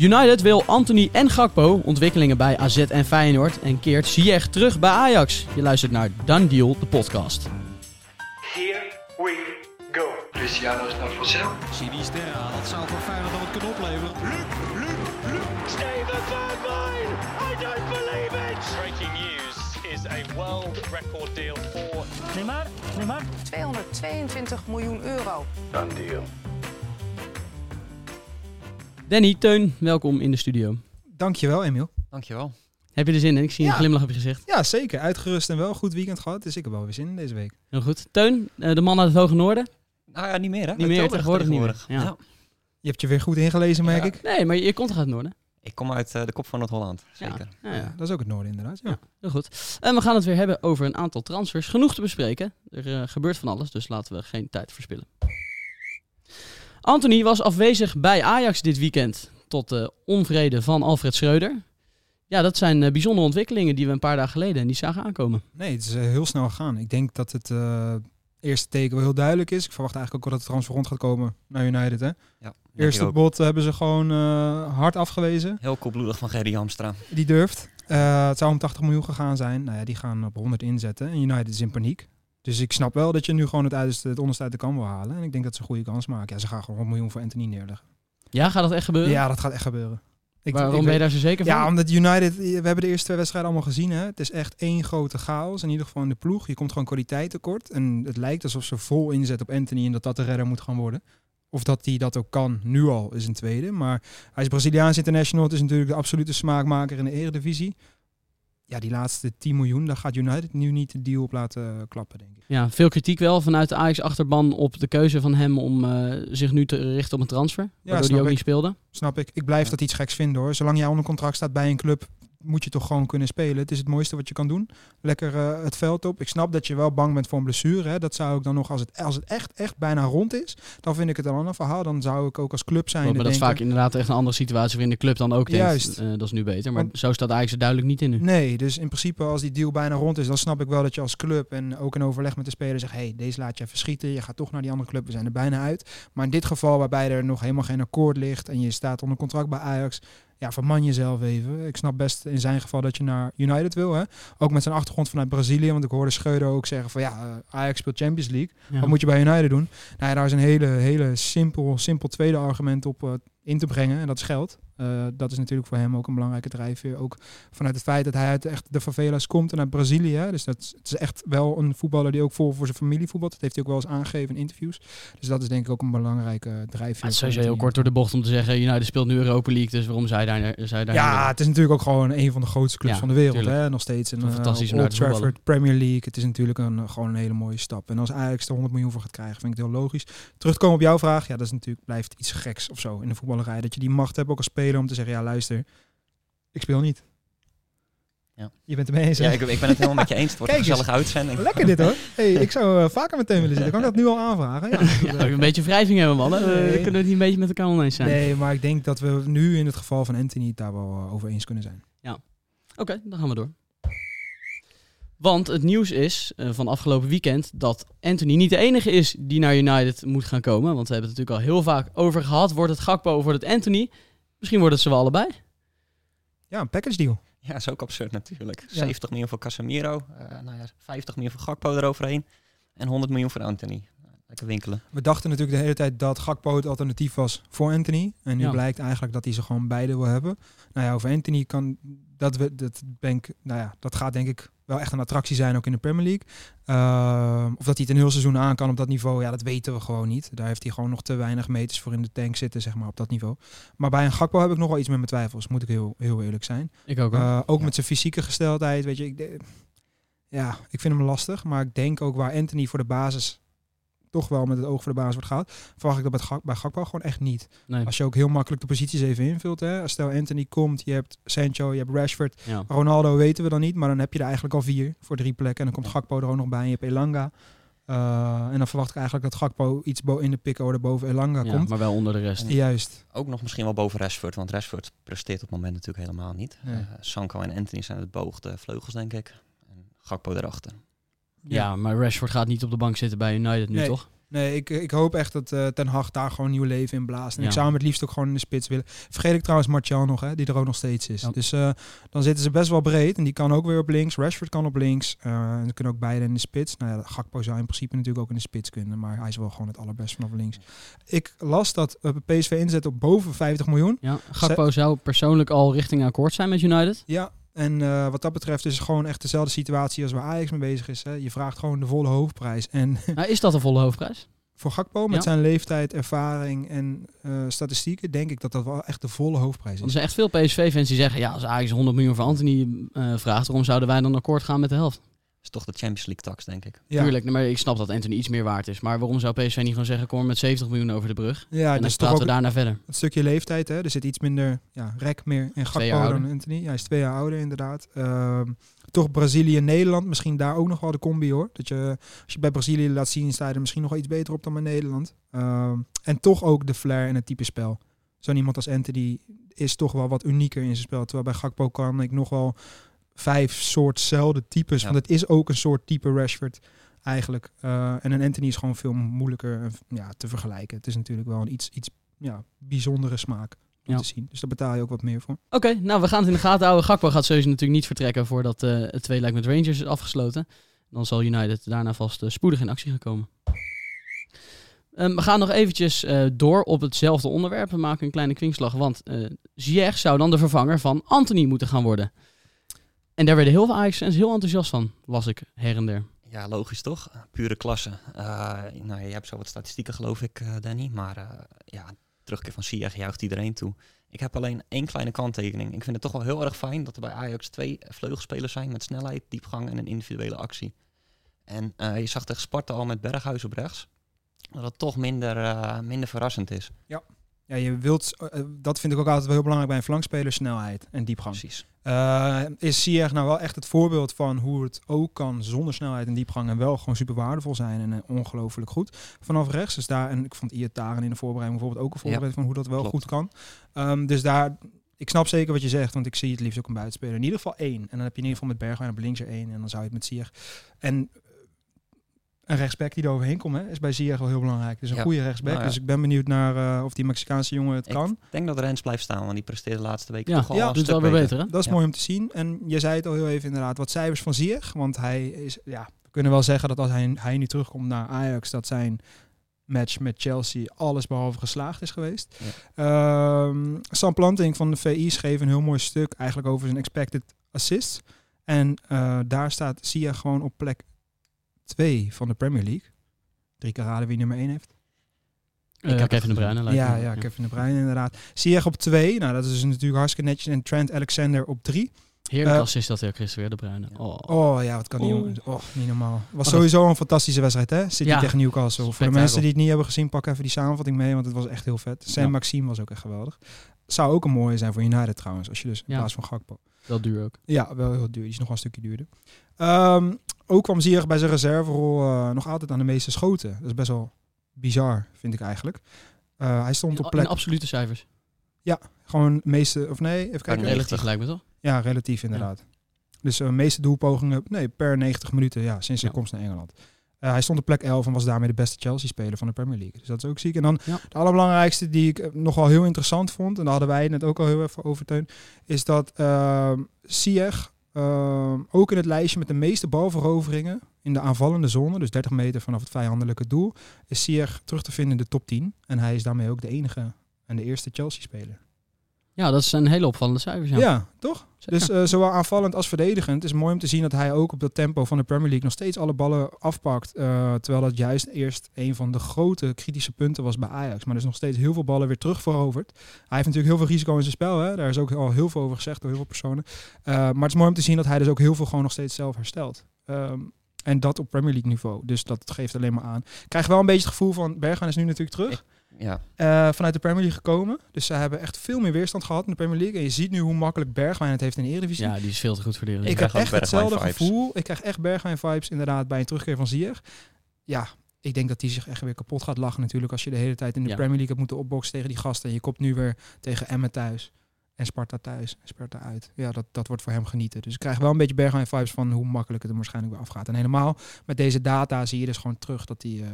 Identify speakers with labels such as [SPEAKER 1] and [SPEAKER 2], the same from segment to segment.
[SPEAKER 1] United wil Anthony en Gakpo, ontwikkelingen bij AZ en Feyenoord, en keert Ziyech terug bij Ajax. Je luistert naar Done Deal, de podcast.
[SPEAKER 2] Here we go. Cristiano is naar Vassel.
[SPEAKER 3] Sinisterra, dat zou voor Feyenoord dan het kunnen opleveren.
[SPEAKER 4] Steven Bergwijn! I don't believe it!
[SPEAKER 5] Breaking news is a world record deal for
[SPEAKER 6] Neymar, Neymar.
[SPEAKER 7] 222 miljoen euro.
[SPEAKER 2] Done deal.
[SPEAKER 1] Danny, Teun, welkom in de studio.
[SPEAKER 8] Dankjewel, Emiel.
[SPEAKER 9] Dankjewel.
[SPEAKER 1] Heb je er zin in? Ik zie een
[SPEAKER 8] Ja.
[SPEAKER 1] glimlach op je gezicht.
[SPEAKER 8] Ja, zeker. Uitgerust en wel. Goed weekend gehad. Dus ik heb wel weer zin in deze week.
[SPEAKER 1] Heel goed. Teun, eh, de man uit het Hoge Noorden?
[SPEAKER 9] Nou ja, niet meer hè?
[SPEAKER 1] Niet meer,
[SPEAKER 9] Tilburg
[SPEAKER 1] tegenwoordig niet meer. Ja.
[SPEAKER 8] Je hebt je weer goed ingelezen, merk
[SPEAKER 9] Ja.
[SPEAKER 8] ik.
[SPEAKER 1] Nee, maar je komt toch uit het Noorden?
[SPEAKER 9] Ik kom uit eh, de kop van Noord-Holland, zeker.
[SPEAKER 1] Ja, ja.
[SPEAKER 8] Dat is ook het noorden inderdaad. Ja.
[SPEAKER 1] Heel goed. En we gaan het weer hebben over een aantal transfers. Genoeg te bespreken. Er eh, gebeurt van alles, dus laten we geen tijd verspillen. Anthony was afwezig bij Ajax dit weekend. Tot de onvrede van Alfred Schreuder. Ja, dat zijn eh, bijzondere ontwikkelingen die we een paar dagen geleden niet zagen aankomen.
[SPEAKER 8] Nee, het is eh, heel snel gegaan. Ik denk dat het eh, eerste teken wel heel duidelijk is. Ik verwacht eigenlijk ook wel dat de transfer rond gaat komen naar United. Hè?
[SPEAKER 9] Ja,
[SPEAKER 8] Eerste bod hebben ze gewoon eh, hard afgewezen.
[SPEAKER 9] Heel koelbloedig van Gerry Hamstra.
[SPEAKER 8] Die durft. Eh, het zou om 80 miljoen gegaan zijn. Nou ja, die gaan op 100 inzetten. En United is in paniek. Dus ik snap wel dat je nu gewoon het, uiterste, het onderste uit de kan wil halen. En ik denk dat ze een goede kans maken. Ja, ze gaan gewoon 100 miljoen voor Anthony neerleggen.
[SPEAKER 1] Ja, gaat dat echt gebeuren?
[SPEAKER 8] Ja, dat gaat echt gebeuren. Ik,
[SPEAKER 1] Waarom
[SPEAKER 8] ik
[SPEAKER 1] ben je daar zo zeker van?
[SPEAKER 8] Ja, omdat United, we hebben de eerste twee wedstrijden allemaal gezien. Hè? Het is echt één grote chaos. In ieder geval in de ploeg. Je komt gewoon kwaliteit tekort. En het lijkt alsof ze vol inzet op Anthony en dat dat de redder moet gaan worden. Of dat hij dat ook kan, nu al, is een tweede. Maar hij is Braziliaans international. Het is natuurlijk de absolute smaakmaker in de eredivisie. Ja, die laatste 10 miljoen, daar gaat United nu niet de deal op laten eh, klappen, denk ik.
[SPEAKER 1] Ja, veel kritiek wel vanuit de Ajax-achterban op de keuze van hem om eh, zich nu te richten op een transfer. Waardoor hij ook
[SPEAKER 8] ik.
[SPEAKER 1] niet speelde.
[SPEAKER 8] Snap ik. Ik blijf dat iets geks vinden hoor. Zolang jij onder contract staat bij een club, moet je toch gewoon kunnen spelen. Het is het mooiste wat je kan doen. Lekker eh, het veld op. Ik snap dat je wel bang bent voor een blessure. Hè. Dat zou ik dan nog, als het, als het echt, echt bijna rond is, dan vind ik het een ander verhaal. Dan zou ik ook als club zijn.
[SPEAKER 1] maar dat is vaak inderdaad echt een andere situatie waarin de club dan ook
[SPEAKER 8] Juist.
[SPEAKER 1] denkt, eh, dat is nu beter. Maar
[SPEAKER 8] Want-
[SPEAKER 1] zo staat Ajax er duidelijk niet in nu.
[SPEAKER 8] Nee, dus in principe als die deal bijna rond is, dan snap ik wel dat je als club en ook in overleg met de speler zegt, hey, deze laat je even schieten, je gaat toch naar die andere club, we zijn er bijna uit. Maar in dit geval waarbij er nog helemaal geen akkoord ligt en je staat onder contract bij Ajax, ja, verman jezelf even. Ik snap best in zijn geval dat je naar United wil, hè. Ook met zijn achtergrond vanuit Brazilië, want ik hoorde Schreuder ook zeggen van ja, eh, Ajax speelt Champions League.
[SPEAKER 1] Ja.
[SPEAKER 8] Wat moet je bij United doen? Nou ja, daar is een hele, hele simpel, simpel tweede argument op eh, in te brengen. En dat is geld. Eh, dat is natuurlijk voor hem ook een belangrijke drijfveer. Ook vanuit het feit dat hij uit echt de favelas komt en uit Brazilië. Dus dat is, het is echt wel een voetballer die ook vol voor zijn familie voetbalt. Dat heeft hij ook wel eens aangegeven in interviews. Dus dat is denk ik ook een belangrijke drijfveer.
[SPEAKER 1] Het is
[SPEAKER 8] voor
[SPEAKER 1] sowieso heel kort door de bocht om te zeggen, United speelt nu Europa League, dus waarom je daar, je daar
[SPEAKER 8] Ja, het is natuurlijk ook gewoon een van de grootste clubs
[SPEAKER 1] Ja,
[SPEAKER 8] van de wereld. Hè? Nog steeds een
[SPEAKER 1] Toch fantastisch om
[SPEAKER 8] uh, Old. Trafford Premier League. Het is natuurlijk een, gewoon een hele mooie stap. En als Ajax er 100 miljoen voor gaat krijgen, vind ik het heel logisch. Terugkomen op jouw vraag. Ja, dat is natuurlijk, blijft iets geks of zo in de voetballerij. Dat je die macht hebt ook als speler om te zeggen, ja luister, ik speel niet.
[SPEAKER 9] Ja.
[SPEAKER 8] Je bent het mee eens?
[SPEAKER 9] Ja, ik, ik ben het helemaal met je eens. Het wordt een
[SPEAKER 8] eens.
[SPEAKER 9] gezellige uitzending.
[SPEAKER 8] Lekker dit hoor. Hey, ik zou eh, vaker meteen willen zitten. Kan ik dat nu al aanvragen? Ja.
[SPEAKER 1] Ja, een beetje wrijving hebben, man. hè.
[SPEAKER 8] Nee.
[SPEAKER 1] We kunnen het niet een beetje met elkaar oneens zijn.
[SPEAKER 8] Nee, maar ik denk dat we nu in het geval van Anthony het daar wel eh, over eens kunnen zijn.
[SPEAKER 1] Oké, dan gaan we door. Want het nieuws is eh, van afgelopen weekend dat Anthony niet de enige is die naar United moet gaan komen. Want we hebben het natuurlijk al heel vaak over gehad. Wordt het Gakpo of wordt het Anthony? Misschien wordt het ze wel allebei.
[SPEAKER 8] Ja, een package deal.
[SPEAKER 9] Ja, is ook absurd natuurlijk.
[SPEAKER 8] Ja.
[SPEAKER 9] 70 miljoen voor Casemiro. eh, nou ja, 50 miljoen voor Gakpo eroverheen. En 100 miljoen voor Anthony. Lekker winkelen.
[SPEAKER 8] We dachten natuurlijk de hele tijd dat Gakpo het alternatief was voor Anthony. En nu
[SPEAKER 1] Ja.
[SPEAKER 8] blijkt eigenlijk dat hij ze gewoon beide wil hebben. Nou ja, over Anthony kan dat we dat ben ik, nou ja, dat gaat denk ik wel echt een attractie zijn ook in de Premier League. Ehm, of dat hij het een heel seizoen aan kan op dat niveau, ja, dat weten we gewoon niet. Daar heeft hij gewoon nog te weinig meters voor in de tank zitten, zeg maar, op dat niveau. Maar bij een Gakpo heb ik nog wel iets met mijn twijfels, moet ik heel, heel eerlijk zijn.
[SPEAKER 1] Ik ook.
[SPEAKER 8] Eh, ook
[SPEAKER 9] Ja.
[SPEAKER 8] met zijn fysieke gesteldheid, weet je. Ik de- ja, ik vind hem lastig. Maar ik denk ook waar Anthony voor de basis toch wel met het oog voor de basis wordt gehaald, verwacht ik dat bij, Gak, bij Gakpo gewoon echt niet.
[SPEAKER 1] nee.
[SPEAKER 8] Als je ook heel makkelijk de posities even invult. Hè. Als Stel Anthony komt, je hebt Sancho, je hebt Rashford.
[SPEAKER 1] Ja.
[SPEAKER 8] Ronaldo weten we dan niet, maar dan heb je er eigenlijk al vier voor drie plekken. En dan komt Gakpo er ook nog bij en je hebt Elanga. Eh, en dan verwacht ik eigenlijk dat Gakpo iets in de pick-order boven Elanga
[SPEAKER 1] Ja,
[SPEAKER 8] komt.
[SPEAKER 1] maar wel onder de rest.
[SPEAKER 8] Juist.
[SPEAKER 9] Ook nog misschien wel boven Rashford. Want Rashford presteert op het moment natuurlijk helemaal niet.
[SPEAKER 8] Nee.
[SPEAKER 9] Eh, Sanko en Anthony zijn het boogde vleugels, denk ik. En Gakpo erachter.
[SPEAKER 1] Ja, maar Rashford gaat niet op de bank zitten bij United nu,
[SPEAKER 8] Nee.
[SPEAKER 1] toch?
[SPEAKER 8] Nee, ik, ik hoop echt dat eh, Ten Hag daar gewoon nieuw leven in blaast. En
[SPEAKER 1] Ja.
[SPEAKER 8] ik zou hem het liefst ook gewoon in de spits willen. Vergeet ik trouwens Martial nog, hè, die er ook nog steeds is.
[SPEAKER 1] Ja.
[SPEAKER 8] Dus eh, dan zitten ze best wel breed. En die kan ook weer op links. Rashford kan op links. Eh, en ze kunnen ook beide in de spits. Nou ja, Gakpo zou in principe natuurlijk ook in de spits kunnen. Maar hij is wel gewoon het allerbest vanaf links. Ik las dat PSV inzet op boven 50 miljoen.
[SPEAKER 1] Ja, Gakpo zou persoonlijk al richting akkoord zijn met United.
[SPEAKER 8] Ja, en eh, wat dat betreft is het gewoon echt dezelfde situatie als waar Ajax mee bezig is. Hè. Je vraagt gewoon de volle hoofdprijs. En
[SPEAKER 1] Nou, is dat een volle hoofdprijs?
[SPEAKER 8] voor Gakpo, met
[SPEAKER 1] Ja.
[SPEAKER 8] zijn leeftijd, ervaring en eh, statistieken, denk ik dat dat wel echt de volle hoofdprijs
[SPEAKER 1] Want
[SPEAKER 8] is.
[SPEAKER 1] er zijn echt veel PSV-fans die zeggen... ja, als Ajax 100 miljoen voor Anthony eh, vraagt... waarom zouden wij dan akkoord gaan met de helft?
[SPEAKER 9] Is toch de Champions League tax, denk ik.
[SPEAKER 8] Ja,
[SPEAKER 1] Tuurlijk, maar ik snap dat Anthony iets meer waard is. Maar waarom zou PSV niet gewoon zeggen... kom met 70 miljoen over de brug?
[SPEAKER 8] ja
[SPEAKER 1] en dan praten we daarna verder.
[SPEAKER 8] het stukje leeftijd. Hè. Er zit iets minder ja, rek meer en
[SPEAKER 1] jaar
[SPEAKER 8] Gakpo dan. Anthony. Hij is twee jaar ouder inderdaad. Ehm, toch Brazilië en Nederland, misschien daar ook nog wel de combi hoor. Dat je, als je bij Brazilië laat zien, sta je er misschien nog wel iets beter op dan bij Nederland. Ehm, en toch ook de flair en het type spel. Zo'n iemand als Anthony is toch wel wat unieker in zijn spel. Terwijl bij Gakpo kan ik nog wel vijf soortzelfde types.
[SPEAKER 9] Ja.
[SPEAKER 8] Want het is ook een soort type Rashford eigenlijk. Eh, en een Anthony is gewoon veel moeilijker eh, ja, te vergelijken. Het is natuurlijk wel een iets, iets ja, bijzondere smaak om
[SPEAKER 1] Ja.
[SPEAKER 8] te zien. Dus daar betaal je ook wat meer voor.
[SPEAKER 1] Oké, nou we gaan het in de gaten houden. Gakpo gaat sowieso natuurlijk niet vertrekken voordat eh het tweeluik met Rangers is afgesloten. Dan zal United daarna vast spoedig in actie gaan komen. Ehm, we gaan nog eventjes door op hetzelfde onderwerp. We maken een kleine kwinkslag, want eh Ziyech zou dan de vervanger van Anthony moeten gaan worden. En daar werden heel veel Ajax-fans heel enthousiast van, las ik her en der.
[SPEAKER 9] Ja, logisch toch? Pure klasse. Eh, nou, je hebt zo wat statistieken geloof ik, eh, Danny. Maar eh, ja, terugkeer van Ziyech juicht iedereen toe. Ik heb alleen één kleine kanttekening. Ik vind het toch wel heel erg fijn dat er bij Ajax twee vleugelspelers zijn met snelheid, diepgang en een individuele actie. En eh, je zag tegen Sparta al met Berghuis op rechts. Dat het toch minder, eh, minder verrassend is.
[SPEAKER 8] Ja, je wilt, eh, dat vind ik ook altijd wel heel belangrijk bij een flankspeler, snelheid en diepgang.
[SPEAKER 9] Precies.
[SPEAKER 8] Eh, is Ziyech nou wel echt het voorbeeld van hoe het ook kan zonder snelheid en diepgang en wel gewoon super waardevol zijn en eh, ongelooflijk goed vanaf rechts. Dus daar, en ik vond Iataren in de voorbereiding bijvoorbeeld ook een voorbeeld van hoe dat wel
[SPEAKER 9] klopt.
[SPEAKER 8] goed kan. Ehm, dus daar, ik snap zeker wat je zegt, want ik zie het liefst ook een buitenspeler. In ieder geval één. En dan heb je in ieder geval met Bergwijn op links er één en dan zou je het met Ziyech. En eh, een rechtsback die er overheen komt, hè, is bij Ziyech wel heel belangrijk. Dus een
[SPEAKER 9] Ja.
[SPEAKER 8] goede rechtsback.
[SPEAKER 9] Nou ja.
[SPEAKER 8] Dus ik ben benieuwd naar eh, of die Mexicaanse jongen het
[SPEAKER 9] Ik
[SPEAKER 8] kan.
[SPEAKER 9] denk dat Rens blijft staan, want die presteerde de laatste weken
[SPEAKER 1] Ja,
[SPEAKER 9] toch al
[SPEAKER 8] ja,
[SPEAKER 1] wel weer
[SPEAKER 9] beter.
[SPEAKER 1] beter hè?
[SPEAKER 8] Dat is
[SPEAKER 9] Ja.
[SPEAKER 8] mooi om te zien. En je zei het al heel even inderdaad, wat cijfers van Ziyech. Want hij is, ja, we kunnen wel zeggen dat als hij, hij nu terugkomt naar Ajax, dat zijn match met Chelsea alles behalve geslaagd is geweest. Ehm, Sam Planting van de VI schreef een heel mooi stuk eigenlijk over zijn expected assists. En eh, daar staat Ziyech gewoon op plek 2 van de Premier League. Drie keer raden wie nummer 1 heeft.
[SPEAKER 1] Eh,
[SPEAKER 9] heb
[SPEAKER 1] Kevin de Bruyne lijkt
[SPEAKER 8] Ja,
[SPEAKER 1] me.
[SPEAKER 8] ja, Kevin de Bruyne inderdaad. Ziyech op 2, nou dat is natuurlijk hartstikke netjes. En Trent Alexander op 3.
[SPEAKER 1] Heerlijk
[SPEAKER 8] Eh,
[SPEAKER 1] assist dat hij Chris weer de Bruyne. Oh.
[SPEAKER 8] Oh ja, wat kan die
[SPEAKER 1] Oeh.
[SPEAKER 8] jongen. Oh, niet normaal. Was sowieso een fantastische wedstrijd, hè? City
[SPEAKER 1] Ja.
[SPEAKER 8] tegen Newcastle. Voor de mensen die het niet hebben gezien, pak even die samenvatting mee, want het was echt heel vet. Sam
[SPEAKER 1] Ja.
[SPEAKER 8] Maxime was ook echt geweldig. Zou ook een mooie zijn voor United trouwens, als je dus in
[SPEAKER 1] Ja.
[SPEAKER 8] plaats van Gakpo.
[SPEAKER 1] Wel duur ook.
[SPEAKER 8] Ja, wel heel duur. Die is nog wel een stukje duurder. Ehm, ook kwam Ziyech bij zijn reserverol eh, nog altijd aan de meeste schoten. Dat is best wel bizar, vind ik eigenlijk. Eh, hij stond
[SPEAKER 1] In,
[SPEAKER 8] op
[SPEAKER 1] in
[SPEAKER 8] plek
[SPEAKER 1] absolute cijfers.
[SPEAKER 8] gewoon meeste, of nee, even kijken.
[SPEAKER 1] Relatief lijkt me toch?
[SPEAKER 8] Ja, relatief inderdaad. Dus de meeste doelpogingen, nee, per 90 minuten, ja, sinds zijn
[SPEAKER 1] Ja.
[SPEAKER 8] komst naar Engeland. Eh, hij stond op plek 11 en was daarmee de beste Chelsea-speler van de Premier League. Dus dat is ook ziek. En dan
[SPEAKER 1] Ja.
[SPEAKER 8] de allerbelangrijkste die ik eh, nog wel heel interessant vond, en daar hadden wij het net ook al heel even over, Teun, is dat ehm, ook in het lijstje met de meeste balveroveringen in de aanvallende zone, dus 30 meter vanaf het vijandelijke doel, is Ziyech terug te vinden in de top 10. En hij is daarmee ook de enige en de eerste Chelsea-speler.
[SPEAKER 1] Ja, dat zijn hele opvallende cijfers. Ja.
[SPEAKER 8] Ja, toch?
[SPEAKER 1] Zeker.
[SPEAKER 8] Dus eh, zowel aanvallend als verdedigend. Het is mooi om te zien dat hij ook op dat tempo van de Premier League nog steeds alle ballen afpakt. eh, terwijl dat juist eerst een van de grote kritische punten was bij Ajax. Maar er is nog steeds heel veel ballen weer terug veroverd. Hij heeft natuurlijk heel veel risico in zijn spel. Hè? Daar is ook al heel veel over gezegd door heel veel personen. Eh, maar het is mooi om te zien dat hij dus ook heel veel gewoon nog steeds zelf herstelt. Ehm, en dat op Premier League niveau. Dus dat geeft alleen maar aan. Ik krijg wel een beetje het gevoel van Bergwijn is nu natuurlijk terug.
[SPEAKER 9] Ja,
[SPEAKER 8] Eh, vanuit de Premier League gekomen. Dus ze hebben echt veel meer weerstand gehad in de Premier League. En je ziet nu hoe makkelijk Bergwijn het heeft in de Eredivisie.
[SPEAKER 1] Ja, die is veel te goed voor de
[SPEAKER 8] ik
[SPEAKER 1] Eredivisie.
[SPEAKER 8] heb
[SPEAKER 9] krijg
[SPEAKER 8] echt hetzelfde
[SPEAKER 9] Bergwijn-vibes.
[SPEAKER 8] gevoel. Ik krijg echt Bergwijn-vibes inderdaad bij een terugkeer van Zier. Ja, ik denk dat hij zich echt weer kapot gaat lachen natuurlijk. Als je de hele tijd in de
[SPEAKER 1] Ja.
[SPEAKER 8] Premier League hebt moeten opboksen tegen die gasten. En je komt nu weer tegen Emmen thuis. En Sparta thuis en Sparta uit. Ja, dat, dat wordt voor hem genieten. Dus ik krijg wel een beetje Bergwijn-vibes van hoe makkelijk het hem waarschijnlijk weer afgaat. En helemaal met deze data zie je dus gewoon terug dat hij... eh, eh,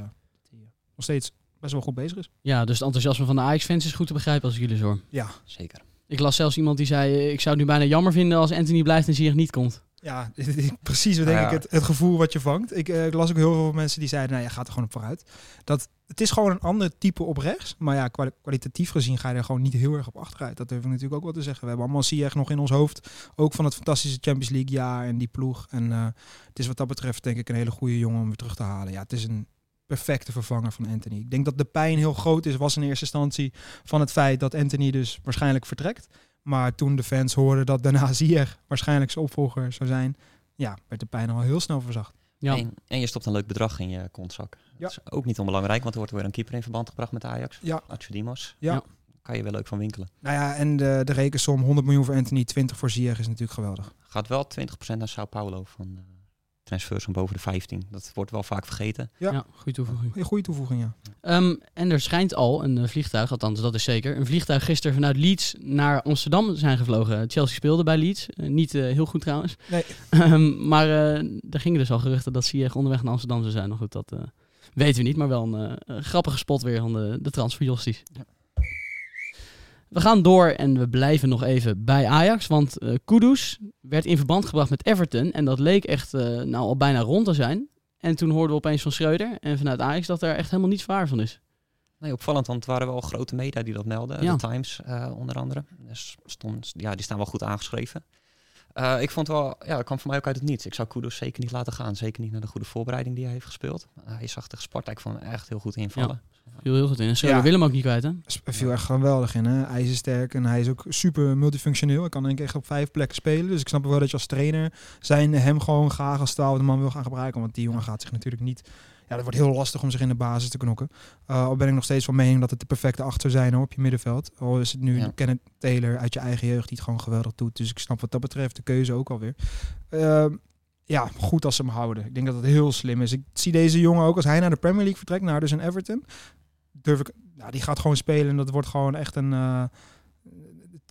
[SPEAKER 8] nog steeds best wel goed bezig is.
[SPEAKER 1] Ja, dus het enthousiasme van de Ajax-fans is goed te begrijpen als ik jullie zo hoor.
[SPEAKER 8] Ja,
[SPEAKER 9] Zeker.
[SPEAKER 1] Ik las zelfs iemand die zei, eh, ik zou het nu bijna jammer vinden als Anthony blijft en Ziyech niet komt.
[SPEAKER 8] ja precies denk ik het, het gevoel wat je vangt. Ik, eh, ik las ook heel veel mensen die zeiden, nou ja, gaat er gewoon op vooruit. Dat, het is gewoon een ander type op rechts. Maar ja, kwali- kwalitatief gezien ga je er gewoon niet heel erg op achteruit. Dat durf ik natuurlijk ook wel te zeggen. We hebben allemaal Ziyech nog in ons hoofd. Ook van het fantastische Champions League jaar en die ploeg. En eh, het is wat dat betreft denk ik een hele goede jongen om weer terug te halen. Ja, het is een perfecte vervanger van Anthony. Ik denk dat de pijn heel groot is, was in eerste instantie van het feit dat Anthony dus waarschijnlijk vertrekt. Maar toen de fans hoorden dat daarna Ziyech waarschijnlijk zijn opvolger zou zijn, ja, werd de pijn al heel snel verzacht.
[SPEAKER 1] Ja.
[SPEAKER 9] En, en je stopt een leuk bedrag in je kontzak.
[SPEAKER 8] Ja.
[SPEAKER 9] Dat is ook niet onbelangrijk, want er wordt weer een keeper in verband gebracht met Ajax.
[SPEAKER 8] Ja.
[SPEAKER 9] Dimos.
[SPEAKER 8] Ja.
[SPEAKER 1] Ja.
[SPEAKER 9] Kan je wel leuk van winkelen.
[SPEAKER 8] Nou ja, en de, de rekensom 100 miljoen voor Anthony, 20 voor Ziyech is natuurlijk geweldig.
[SPEAKER 9] Gaat wel 20% naar Sao Paulo van eh, transfers van boven de 15. Dat wordt wel vaak vergeten.
[SPEAKER 8] Ja.
[SPEAKER 1] Ja, goede toevoeging.
[SPEAKER 8] Een goede toevoeging, ja.
[SPEAKER 1] Ehm, en er schijnt al een eh, vliegtuig, althans dat is zeker, een vliegtuig gisteren vanuit Leeds naar Amsterdam zijn gevlogen. Chelsea speelde bij Leeds, Eh, niet eh, heel goed trouwens.
[SPEAKER 8] Nee.
[SPEAKER 1] Ehm, maar eh, er gingen dus al geruchten dat Ziyech onderweg naar Amsterdam zou zijn. Nou goed, dat eh, weten we niet, maar wel een een grappige spot weer van de, de transferjosties.
[SPEAKER 9] Ja.
[SPEAKER 1] We gaan door en we blijven nog even bij Ajax, want eh Kudus werd in verband gebracht met Everton en dat leek echt eh, nou al bijna rond te zijn. En toen hoorden we opeens van Schreuder en vanuit Ajax dat er echt helemaal niets waar van is.
[SPEAKER 9] Nee, opvallend, want het waren wel grote media die dat melden.
[SPEAKER 1] Ja.
[SPEAKER 9] De Times eh, onder andere. Dus stond, ja, die staan wel goed aangeschreven. Ik vond wel, ja, dat kwam voor mij ook uit het niets. Ik zou Kudus zeker niet laten gaan. Zeker niet naar de goede voorbereiding die hij heeft gespeeld. Uh, hij zag tegen Sparta, ik vond hem echt heel goed invallen.
[SPEAKER 1] Viel heel goed in. En
[SPEAKER 8] Ja.
[SPEAKER 1] wil hem ook niet kwijt, hè?
[SPEAKER 8] Viel echt geweldig in. Hè? Hij is sterk en hij is ook super multifunctioneel. Hij kan denk ik echt op vijf plekken spelen. Dus ik snap wel dat je als trainer zijn hem gewoon graag als twaalfde man wil gaan gebruiken. Want die jongen gaat zich natuurlijk niet... Ja, dat wordt heel lastig om zich in de basis te knokken. Uh, al ben ik nog steeds van mening dat het de perfecte achter zijn hoor, op je middenveld. Al is het nu
[SPEAKER 9] Ja.
[SPEAKER 8] Kenneth Taylor uit je eigen jeugd die het gewoon geweldig doet. Dus ik snap wat dat betreft de keuze ook alweer. Ehm ja, goed als ze hem houden. Ik denk dat het heel slim is. Ik zie deze jongen ook als hij naar de Premier League vertrekt, naar dus een Everton. Durf ik, nou, die gaat gewoon spelen en dat wordt gewoon echt een.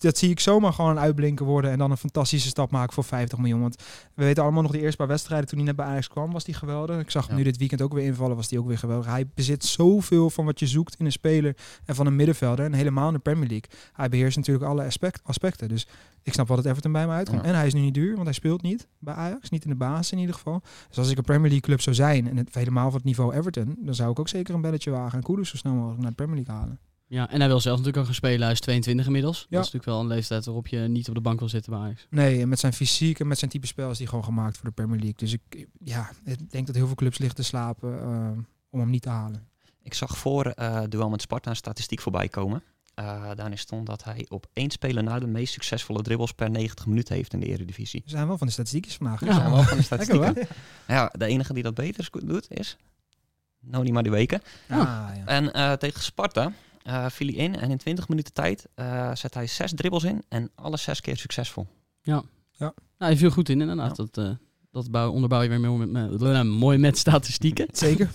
[SPEAKER 8] Dat zie ik zomaar gewoon uitblinken worden en dan een fantastische stap maken voor 50 miljoen. Want we weten allemaal nog de eerste paar wedstrijden toen hij net bij Ajax kwam, was hij geweldig. Ik zag hem
[SPEAKER 9] Ja.
[SPEAKER 8] nu dit weekend ook weer invallen, was hij ook weer geweldig. Hij bezit zoveel van wat je zoekt in een speler en van een middenvelder en helemaal in de Premier League. Hij beheerst natuurlijk alle aspect, aspecten. Dus ik snap wel dat Everton bij me uitkomt.
[SPEAKER 9] Ja.
[SPEAKER 8] En hij is nu niet duur, want hij speelt niet bij Ajax, niet in de basis in ieder geval. Dus als ik een Premier League club zou zijn en het helemaal van het niveau Everton, dan zou ik ook zeker een belletje wagen en Kudus zo snel mogelijk naar de Premier League halen.
[SPEAKER 1] Ja, en hij wil zelf natuurlijk ook gaan spelen. Hij is 22 inmiddels. Dat is natuurlijk wel een leeftijd waarop je niet op de bank wil zitten bij Ajax.
[SPEAKER 8] Nee, en met zijn fysiek en met zijn type spel is hij gewoon gemaakt voor de Premier League. Dus ik, ja, ik denk dat heel veel clubs liggen te slapen eh, om hem niet te halen.
[SPEAKER 9] Ik zag voor eh duel met Sparta een statistiek voorbij komen. Eh daarin stond dat hij op één speler na de meest succesvolle dribbles per 90 minuten heeft in de Eredivisie.
[SPEAKER 8] We zijn wel van de statistiekjes vandaag.
[SPEAKER 1] Ja.
[SPEAKER 9] Dat zijn wel van de statistieken. Ja, de enige die dat beter doet is Noni Madueke.
[SPEAKER 8] Ah, ja.
[SPEAKER 9] En eh, tegen Sparta eh, viel hij in en in 20 minuten tijd eh, zet hij zes dribbles in en alle zes keer succesvol.
[SPEAKER 1] Nou, hij viel goed in inderdaad. Dat, eh, dat bouw, onderbouw je weer mooi met, met, mooi met statistieken.
[SPEAKER 8] Zeker.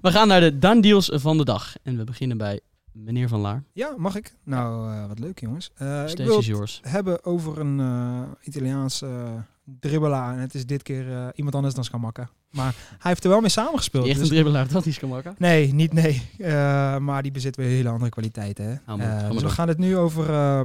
[SPEAKER 1] We gaan naar de done deals van de dag. En we beginnen bij meneer Van Laar.
[SPEAKER 8] Ja, mag ik? Nou, eh, wat leuk jongens. Eh, ik wil
[SPEAKER 1] is
[SPEAKER 8] het
[SPEAKER 1] yours.
[SPEAKER 8] hebben over een eh Italiaans eh dribbelaar. En het is dit keer eh, iemand anders dan Scamacca. Maar hij heeft er wel mee samengespeeld.
[SPEAKER 1] Echt
[SPEAKER 8] dus-
[SPEAKER 1] een dribbelaar, dat is Skamaka.
[SPEAKER 8] Nee, niet nee. Eh, maar die bezit weer hele andere kwaliteiten. Hè? Eh, dus we gaan het nu over eh,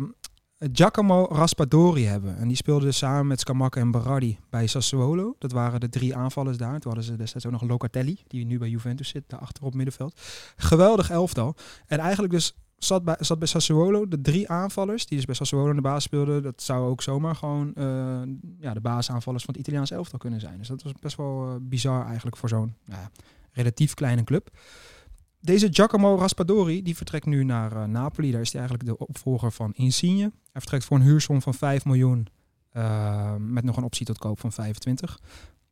[SPEAKER 8] Giacomo Raspadori hebben. En die speelde dus samen met Scamacca en Berardi bij Sassuolo. Dat waren de drie aanvallers daar. Toen hadden ze destijds ook nog Locatelli, die nu bij Juventus zit, daar achter op middenveld. Geweldig elftal. En eigenlijk dus zat bij, zat bij Sassuolo de drie aanvallers, die dus bij Sassuolo in de baas speelden. Dat zou ook zomaar gewoon eh, ja, de baasaanvallers van het Italiaans elftal kunnen zijn. Dus dat was best wel eh, bizar eigenlijk voor zo'n nou relatief kleine club. Deze Giacomo Raspadori die vertrekt nu naar eh, Napoli. Daar is hij eigenlijk de opvolger van Insigne. Hij vertrekt voor een huursom van 5 miljoen. met nog een optie tot koop van 25.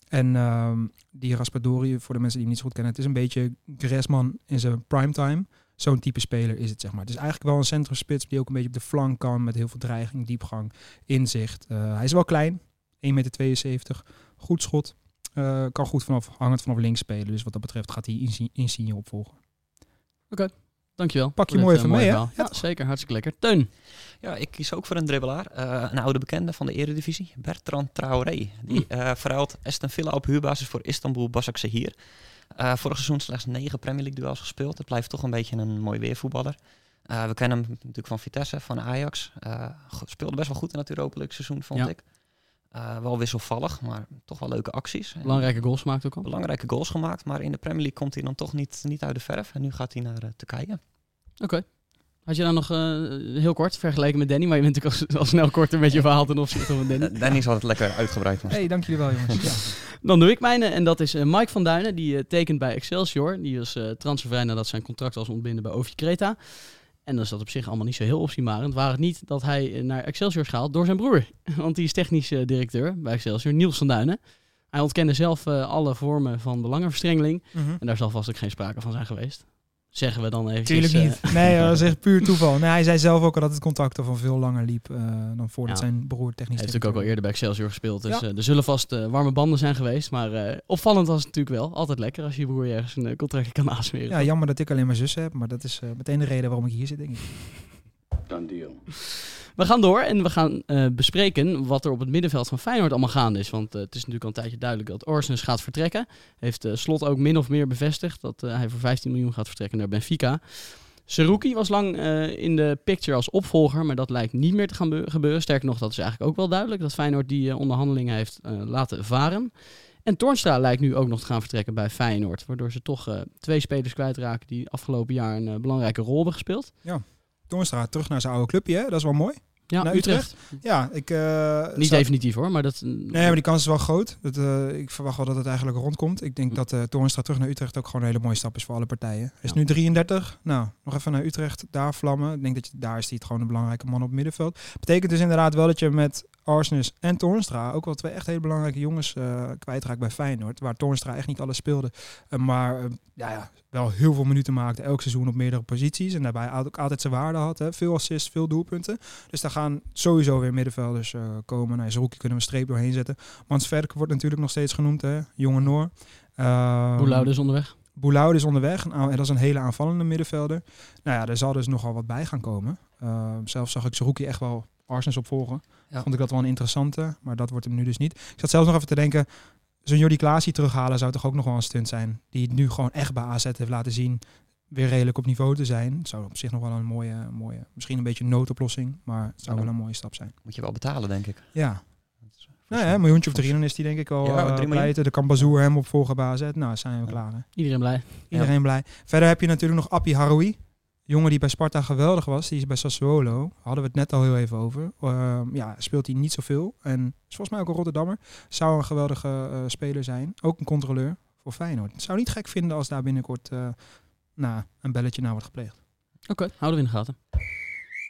[SPEAKER 8] En ehm, die Raspadori, voor de mensen die hem niet zo goed kennen, het is een beetje Griezmann in zijn primetime. Zo'n type speler is het, zeg maar. Het is eigenlijk wel een centrumspits die ook een beetje op de flank kan met heel veel dreiging, diepgang, inzicht. Eh, hij is wel klein, 1,72 meter, goed schot. Eh, kan goed vanaf, hangend vanaf links spelen. Dus wat dat betreft gaat hij Insi- Insigne opvolgen.
[SPEAKER 1] Dankjewel.
[SPEAKER 8] Pak je mooi even
[SPEAKER 1] eh,
[SPEAKER 8] mee, hè? Ja,
[SPEAKER 1] Ja, zeker. Hartstikke lekker. Teun.
[SPEAKER 9] Ja, ik kies ook voor een dribbelaar. Eh, een oude bekende van de Eredivisie, Bertrand Traoré. Die
[SPEAKER 1] Hm.
[SPEAKER 9] eh verruilt Aston Villa op huurbasis voor Istanbul Basaksehir. Eh, vorig seizoen slechts negen Premier League duels gespeeld. Het blijft toch een beetje een mooi weervoetballer. Eh, we kennen hem natuurlijk van Vitesse, van Ajax. Eh, speelde best wel goed in het Europa League seizoen, vond
[SPEAKER 1] Ja.
[SPEAKER 9] ik. Wel wisselvallig, maar toch wel leuke acties.
[SPEAKER 1] Belangrijke goals maakt ook al.
[SPEAKER 9] belangrijke goals gemaakt, maar in de Premier League komt hij dan toch niet, niet uit de verf. En nu gaat hij naar Turkije.
[SPEAKER 1] Oké. Had je dan nog eh, heel kort vergeleken met Danny, maar je bent natuurlijk al, al snel korter met je verhaal ten opzichte van Danny.
[SPEAKER 9] Eh, Danny zal het lekker uitgebreid van.
[SPEAKER 8] hey, dank jullie wel jongens. Ja.
[SPEAKER 1] Dan doe ik mijne en dat is eh, Mike van Duinen. Die eh, tekent bij Excelsior. Die was eh transfervrij nadat zijn contract was ontbinden bij OV Creta. En dan is dat op zich allemaal niet zo heel opzienbarend. Waar het niet dat hij eh, naar Excelsior is gehaald door zijn broer. Want die is technisch eh, directeur bij Excelsior, Niels van Duinen. Hij ontkende zelf eh, alle vormen van belangenverstrengeling.
[SPEAKER 8] Mhm.
[SPEAKER 1] En daar zal vast ook geen sprake van zijn geweest. Zeggen we dan even.
[SPEAKER 8] Tuurlijk niet. Nee, dat is echt puur toeval. Nee, hij zei zelf ook al dat het contact al van veel langer liep eh, dan voordat
[SPEAKER 1] Ja.
[SPEAKER 8] zijn broer technisch
[SPEAKER 1] Hij heeft natuurlijk ook al eerder bij Excelsior gespeeld. Dus
[SPEAKER 8] Ja.
[SPEAKER 1] eh, er zullen vast eh, warme banden zijn geweest. Maar eh, opvallend was het natuurlijk wel. Altijd lekker als je broer ergens een eh, contractje kan aansmeren.
[SPEAKER 8] Ja, jammer dat ik alleen maar zussen heb, maar dat is eh, meteen de reden waarom ik hier zit, denk ik.
[SPEAKER 1] We gaan door en we gaan eh, bespreken wat er op het middenveld van Feyenoord allemaal gaande is. Want eh, het is natuurlijk al een tijdje duidelijk dat Orsnes gaat vertrekken. Heeft eh, Slot ook min of meer bevestigd dat hij voor 15 miljoen gaat vertrekken naar Benfica. Seruki was lang in de picture als opvolger, maar dat lijkt niet meer te gaan beu- gebeuren. Sterker nog, dat is eigenlijk ook wel duidelijk dat Feyenoord die onderhandelingen heeft laten varen. En Toornstra lijkt nu ook nog te gaan vertrekken bij Feyenoord, waardoor ze toch twee spelers kwijtraken die afgelopen jaar een belangrijke rol hebben gespeeld.
[SPEAKER 8] Toornstra terug naar zijn oude clubje, hè? dat is wel mooi.
[SPEAKER 1] Ja,
[SPEAKER 8] Naar
[SPEAKER 1] Utrecht.
[SPEAKER 8] Ja, ik... eh,
[SPEAKER 1] Niet
[SPEAKER 8] zou-
[SPEAKER 1] definitief hoor, maar dat...
[SPEAKER 8] Nee, maar die kans is wel groot. Dat, eh, ik verwacht wel dat het eigenlijk rondkomt. Ik denk dat eh Toornstra terug naar Utrecht ook gewoon een hele mooie stap is voor alle partijen. Hij is
[SPEAKER 1] Ja.
[SPEAKER 8] nu 33. Nou, nog even naar Utrecht, daar vlammen. Ik denk dat je, daar is hij het gewoon een belangrijke man op het middenveld. Betekent dus inderdaad wel dat je met Arsnes en Toornstra ook wel twee echt hele belangrijke jongens eh kwijtraakt bij Feyenoord. Waar Toornstra echt niet alles speelde. Eh, maar eh, ja, ja, wel heel veel minuten maakte elk seizoen op meerdere posities. En daarbij ook altijd zijn waarde had. Hè. Veel assists, veel doelpunten. Dus daar gaan sowieso weer middenvelders komen. Nou, Zerouki kunnen we een streep doorheen zetten. Mans Verk wordt natuurlijk nog steeds genoemd, hè? jonge Noor. Uh,
[SPEAKER 1] Boelaude is onderweg.
[SPEAKER 8] Boelaude is onderweg. Aan- en dat is een hele aanvallende middenvelder. Nou ja, er zal dus nogal wat bij gaan komen. Uh, zelf zag ik Zerouki echt wel Arsens opvolgen.
[SPEAKER 9] Ja.
[SPEAKER 8] Vond ik dat wel een interessante, maar dat wordt hem nu dus niet. Ik zat zelfs nog even te denken, zo'n Jordi Klaasie terughalen zou toch ook nog wel een stunt zijn. Die het nu gewoon echt bij AZ heeft laten zien weer redelijk op niveau te zijn. Het zou op zich nog wel een mooie, mooie misschien een beetje een noodoplossing, maar het zou
[SPEAKER 9] Ja.
[SPEAKER 8] wel een mooie stap zijn.
[SPEAKER 9] Moet je wel betalen, denk ik.
[SPEAKER 8] Ja, nou ja, een miljoentje of drie, dan is die denk ik al
[SPEAKER 9] Ja, miljoen.
[SPEAKER 8] pleiten. Dan kan Bazoer hem opvolgen bij AZ. Nou, zijn we
[SPEAKER 9] Ja.
[SPEAKER 8] klaar. Hè?
[SPEAKER 1] Iedereen blij.
[SPEAKER 8] Iedereen blij. Verder heb je natuurlijk nog Appie Haroui. Jongen die bij Sparta geweldig was. Die is bij Sassuolo. Hadden we het net al heel even over. Ehm, ja, speelt hij niet zoveel. En is volgens mij ook een Rotterdammer. Zou een geweldige eh, speler zijn. Ook een controleur voor Feyenoord. Het zou niet gek vinden als daar binnenkort eh, nou, een belletje naar wordt gepleegd.
[SPEAKER 1] Oké, houden we in de gaten.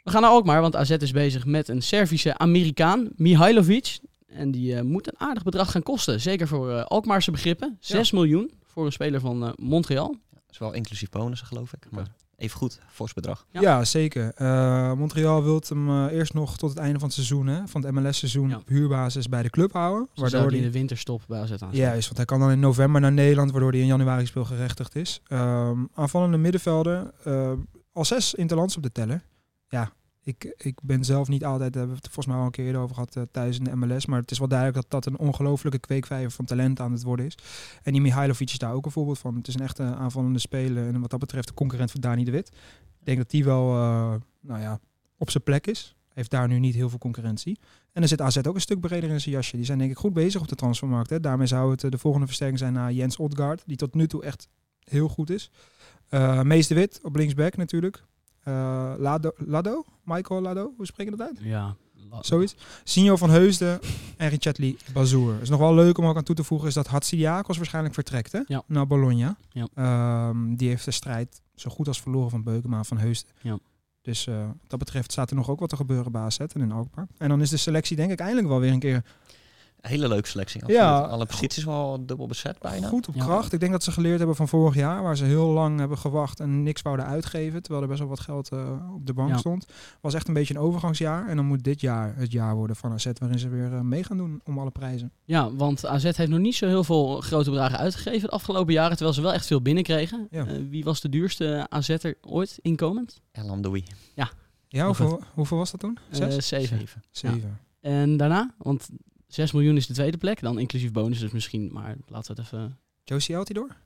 [SPEAKER 1] We gaan naar Alkmaar, want AZ is bezig met een Servische Amerikaan, Mihailovic. En die eh, moet een aardig bedrag gaan kosten. Zeker voor Alkmaarse begrippen. 6 miljoen voor een speler van Montreal.
[SPEAKER 9] Dat is wel inclusief bonussen, geloof ik. Maar even goed, fors bedrag.
[SPEAKER 1] Ja.
[SPEAKER 8] Ja, zeker. Eh, Montreal wil hem eh, eerst nog tot het einde van het seizoen, hè, van het MLS-seizoen,
[SPEAKER 1] Ja.
[SPEAKER 8] op huurbasis bij de club houden. Waardoor
[SPEAKER 1] Waardoor hij in de winterstop bij AZ aan
[SPEAKER 8] Juist, want hij kan dan in november naar Nederland, waardoor hij in januari speelgerechtigd is. Ehm aanvallende middenvelder, eh, al zes interlands op de teller. Ja, ik, ik ben zelf niet altijd, daar hebben we het volgens mij al een keer over gehad, eh, thuis in de MLS. Maar het is wel duidelijk dat dat een ongelofelijke kweekvijver van talent aan het worden is. En die Mihailovic is daar ook een voorbeeld van. Het is een echte aanvallende speler en wat dat betreft de concurrent van Dani de Wit. Ik denk dat die wel, eh, nou ja, op zijn plek is. Heeft daar nu niet heel veel concurrentie. En dan zit AZ ook een stuk breder in zijn jasje. Die zijn denk ik goed bezig op de transfermarkt. Hè. Daarmee zou het eh, de volgende versterking zijn naar Jens Odgaard. Die tot nu toe echt heel goed is. Eh Mees de Wit op linksback natuurlijk. Eh, Lado, Lado? Michael Lado? Hoe spreek je dat uit?
[SPEAKER 1] Ja,
[SPEAKER 8] Zoiets. Signo van Heusden en Richetli Bazour. Is nog wel leuk om ook aan toe te voegen is dat Hatsidiakos waarschijnlijk vertrekt hè?
[SPEAKER 1] Ja.
[SPEAKER 8] naar Bologna.
[SPEAKER 1] Ja.
[SPEAKER 8] Ehm, die heeft de strijd zo goed als verloren van Beukema van Heusden.
[SPEAKER 1] Ja.
[SPEAKER 8] Dus eh, wat dat betreft staat er nog ook wat te gebeuren bij AZ en in Alkmaar. En dan is de selectie denk ik eindelijk wel weer een keer
[SPEAKER 9] Hele leuke selectie.
[SPEAKER 8] Ja.
[SPEAKER 9] Alle posities wel dubbel bezet bijna.
[SPEAKER 8] goed op
[SPEAKER 1] Ja.
[SPEAKER 8] kracht. Ik denk dat ze geleerd hebben van vorig jaar, waar ze heel lang hebben gewacht en niks wouden uitgeven, terwijl er best wel wat geld eh, op de bank
[SPEAKER 1] Ja.
[SPEAKER 8] stond. Was echt een beetje een overgangsjaar. En dan moet dit jaar het jaar worden van AZ waarin ze weer eh, mee gaan doen om alle prijzen.
[SPEAKER 1] ja, want AZ heeft nog niet zo heel veel grote bedragen uitgegeven de afgelopen jaren. Terwijl ze wel echt veel binnenkregen.
[SPEAKER 8] Ja.
[SPEAKER 1] Eh, wie was de duurste AZ'er ooit inkomend?
[SPEAKER 9] El Amdoui.
[SPEAKER 8] Ja,
[SPEAKER 1] Nog
[SPEAKER 8] hoeveel, hoeveel was dat toen? Zes?
[SPEAKER 1] zeven.
[SPEAKER 9] Zeven.
[SPEAKER 8] Zeven.
[SPEAKER 1] En daarna, want 6 miljoen is de tweede plek. Dan inclusief bonus dus misschien. Maar laten we het even...
[SPEAKER 8] Josie Altidor?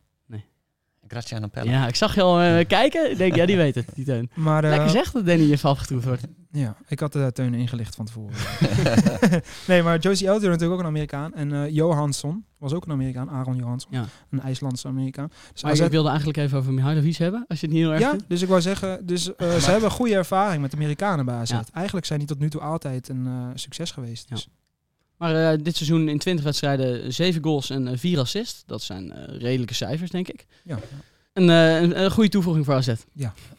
[SPEAKER 9] Graziano Pelle.
[SPEAKER 1] Ja, ik zag je al eh, kijken. Ik denk, ja, die weet het, die Teun.
[SPEAKER 8] Maar, eh,
[SPEAKER 1] Lekker zeg dat Danny even afgetroefd wordt.
[SPEAKER 8] Ja, ik had de Teun ingelicht van tevoren. nee, maar Josie Elder natuurlijk ook een Amerikaan. En eh, Johansson was ook een Amerikaan. Aaron Johansson.
[SPEAKER 1] Ja.
[SPEAKER 8] Een IJslandse Amerikaan. Dus
[SPEAKER 1] Maar
[SPEAKER 8] AZ
[SPEAKER 1] ik wilde eigenlijk even over Mihailovic hebben, als je het niet heel erg
[SPEAKER 8] Ja,
[SPEAKER 1] vindt.
[SPEAKER 8] dus ik wou zeggen, dus, eh, ze hebben goede ervaring met Amerikanen bij AZ.
[SPEAKER 1] Ja.
[SPEAKER 8] Eigenlijk zijn die tot nu toe altijd een eh, succes geweest.
[SPEAKER 1] Ja. Maar eh, dit seizoen in 20 wedstrijden 7 goals en 4 assists. Dat zijn eh, redelijke cijfers, denk ik.
[SPEAKER 8] Ja.
[SPEAKER 1] Een, eh, een, een goede toevoeging voor AZ.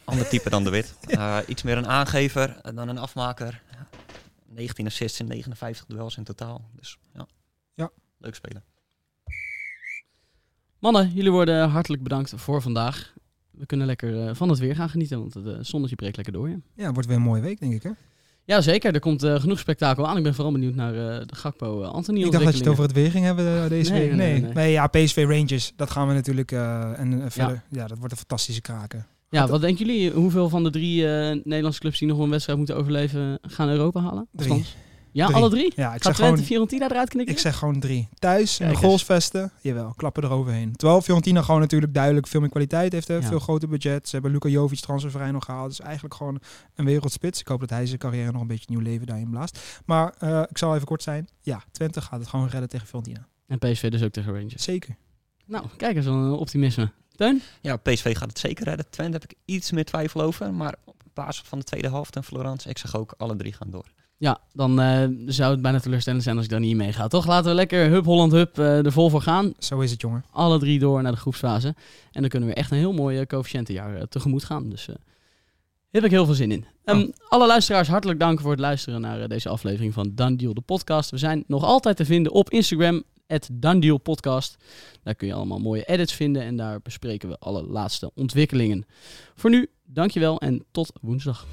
[SPEAKER 9] Ander type dan de Wit. Eh, iets meer een aangever eh, dan een afmaker. 19 assists in 59 duels in totaal. Dus ja,
[SPEAKER 8] Ja.
[SPEAKER 9] leuk spelen.
[SPEAKER 1] Mannen, jullie worden hartelijk bedankt voor vandaag. We kunnen lekker eh, van het weer gaan genieten, want het eh, zonnetje breekt lekker door. Ja,
[SPEAKER 8] Ja, wordt weer een mooie week, denk ik. Hè?
[SPEAKER 1] Ja zeker. Er komt eh, genoeg spektakel aan. Ik ben vooral benieuwd naar eh, de Gakpo-Anthony
[SPEAKER 8] Ik dacht dat je het over het weer ging hebben deze
[SPEAKER 1] Nee,
[SPEAKER 8] week.
[SPEAKER 1] nee,
[SPEAKER 8] Nee,
[SPEAKER 1] nee,
[SPEAKER 8] ja, PSV Rangers, dat gaan we natuurlijk en verder. Ja. dat wordt een fantastische kraken.
[SPEAKER 1] Ja, wat denken jullie? Hoeveel van de drie Nederlandse clubs die nog een wedstrijd moeten overleven gaan Europa halen?
[SPEAKER 8] Drie.
[SPEAKER 1] Althans. Ja,
[SPEAKER 8] Drie.
[SPEAKER 1] alle drie?
[SPEAKER 8] Ja, ik
[SPEAKER 1] Gaat
[SPEAKER 8] zeg
[SPEAKER 1] Twente
[SPEAKER 8] gewoon,
[SPEAKER 1] Fiorentina eruit knikken?
[SPEAKER 8] ik zeg gewoon drie. Thuis, in
[SPEAKER 1] Kijk
[SPEAKER 8] de goalsvesten, jawel, klappen eroverheen. Terwijl Fiorentina gewoon natuurlijk duidelijk veel meer kwaliteit heeft. Hè?
[SPEAKER 1] Ja.
[SPEAKER 8] Veel groter budget. Ze hebben Luka Jovic transfervrij nog gehaald. Dus eigenlijk gewoon een wereldspits. Ik hoop dat hij zijn carrière nog een beetje nieuw leven daarin blaast. Maar eh, ik zal even kort zijn. Ja, Twente gaat het gewoon redden tegen Fiorentina.
[SPEAKER 1] En PSV dus ook tegen Rangers.
[SPEAKER 8] Zeker.
[SPEAKER 1] Nou, kijk eens, een optimisme. Teun?
[SPEAKER 9] Ja, PSV gaat het zeker redden. Twente heb ik iets meer twijfel over. Maar op basis van de tweede helft en Florence, ik zeg ook alle drie gaan door.
[SPEAKER 1] Ja, dan eh, zou het bijna teleurstellend zijn als ik daar niet mee ga. Toch laten we lekker Hup Holland Hup eh, er vol voor gaan.
[SPEAKER 8] Zo is het, jongen.
[SPEAKER 1] Alle drie door naar de groepsfase. En dan kunnen we echt een heel mooi uh, coëfficiëntenjaar eh, tegemoet gaan. Dus eh heb ik heel veel zin in. Ehm, Alle luisteraars hartelijk dank voor het luisteren naar eh, deze aflevering van Done Deal, de podcast. We zijn nog altijd te vinden op Instagram, at Podcast. Daar kun je allemaal mooie edits vinden en daar bespreken we alle laatste ontwikkelingen. Voor nu, dankjewel en tot woensdag.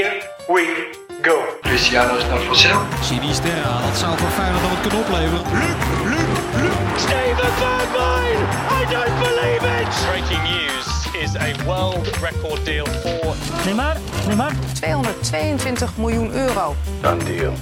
[SPEAKER 2] Here we go. Luciano is naar Vassel.
[SPEAKER 3] Sinisterra, dat zou voor Feyenoord dan het kunnen opleveren.
[SPEAKER 4] Steven Bergwijn! I don't believe it!
[SPEAKER 5] Breaking news is a world record deal for
[SPEAKER 7] Neymar, Neymar. 222 miljoen euro.
[SPEAKER 2] Done deal.